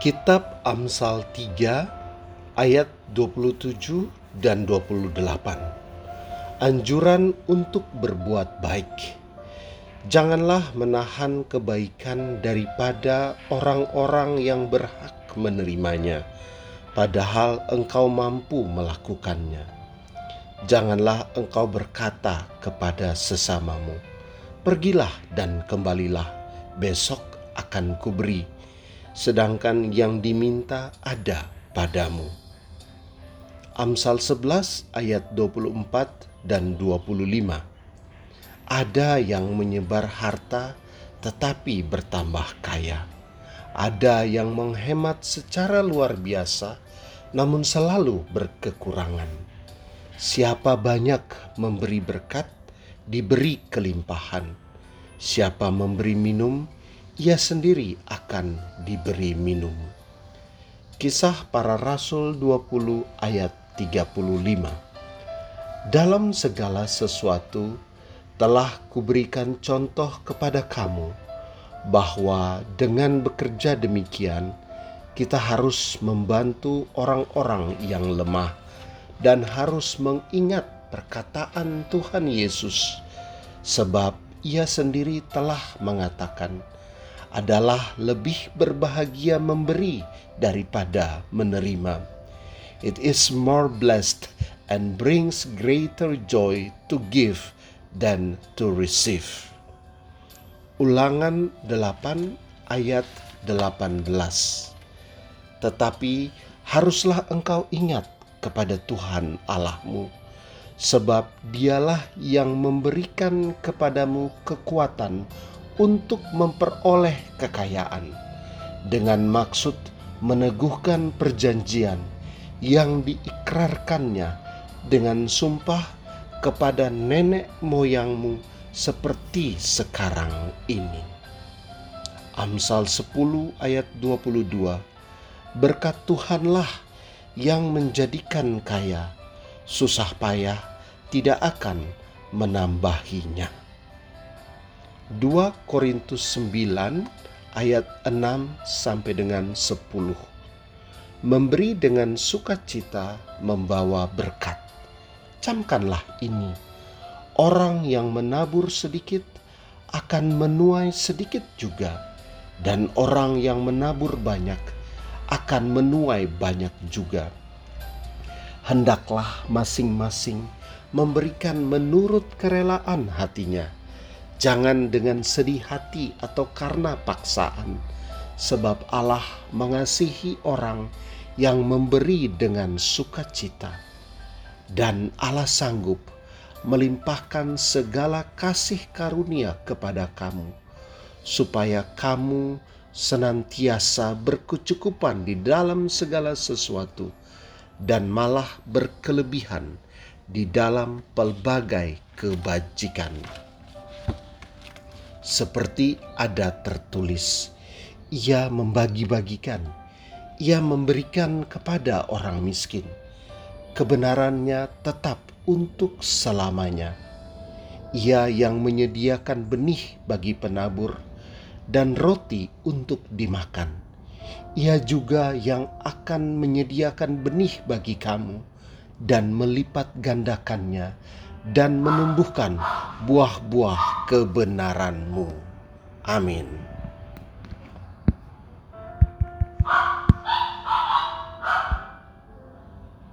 Kitab Amsal 3 ayat 27 dan 28. Anjuran untuk berbuat baik. Janganlah menahan kebaikan daripada orang-orang yang berhak menerimanya, padahal engkau mampu melakukannya. Janganlah engkau berkata kepada sesamamu, "Pergilah dan kembalilah, besok akan kuberi." Sedangkan yang diminta ada padamu. Amsal 11 ayat 24 dan 25. Ada yang menyebar harta tetapi bertambah kaya. Ada yang menghemat secara luar biasa namun selalu berkekurangan. Siapa banyak memberi berkat, diberi kelimpahan. Siapa memberi minum, ia sendiri akan diberi minum. Kisah para Rasul 20 ayat 35 Dalam segala sesuatu telah kuberikan contoh kepada kamu bahwa dengan bekerja demikian kita harus membantu orang-orang yang lemah dan harus mengingat perkataan Tuhan Yesus sebab ia sendiri telah mengatakan adalah lebih berbahagia memberi daripada menerima. It is more blessed and brings greater joy to give than to receive. Ulangan 8 ayat 18. Tetapi haruslah engkau ingat kepada Tuhan Allahmu, sebab dialah yang memberikan kepadamu kekuatan untuk memperoleh kekayaan dengan maksud meneguhkan perjanjian yang diikrarkannya dengan sumpah kepada nenek moyangmu seperti sekarang ini. Amsal 10 ayat 22 Berkat Tuhanlah yang menjadikan kaya, susah payah tidak akan menambahinya. 2 Korintus 9 ayat 6 sampai dengan 10. Memberi dengan sukacita membawa berkat. Camkanlah ini. Orang yang menabur sedikit akan menuai sedikit juga, dan orang yang menabur banyak akan menuai banyak juga. Hendaklah masing-masing memberikan menurut kerelaan hatinya Jangan dengan sedih hati atau karena paksaan, sebab Allah mengasihi orang yang memberi dengan sukacita, dan Allah sanggup melimpahkan segala kasih karunia kepada kamu, supaya kamu senantiasa berkecukupan di dalam segala sesuatu, dan malah berkelebihan di dalam pelbagai kebajikan seperti ada tertulis, ia membagi-bagikan, ia memberikan kepada orang miskin. Kebenarannya tetap untuk selamanya. Ia yang menyediakan benih bagi penabur dan roti untuk dimakan. Ia juga yang akan menyediakan benih bagi kamu dan melipat gandakannya dan menumbuhkan buah-buah kebenaranmu. Amin.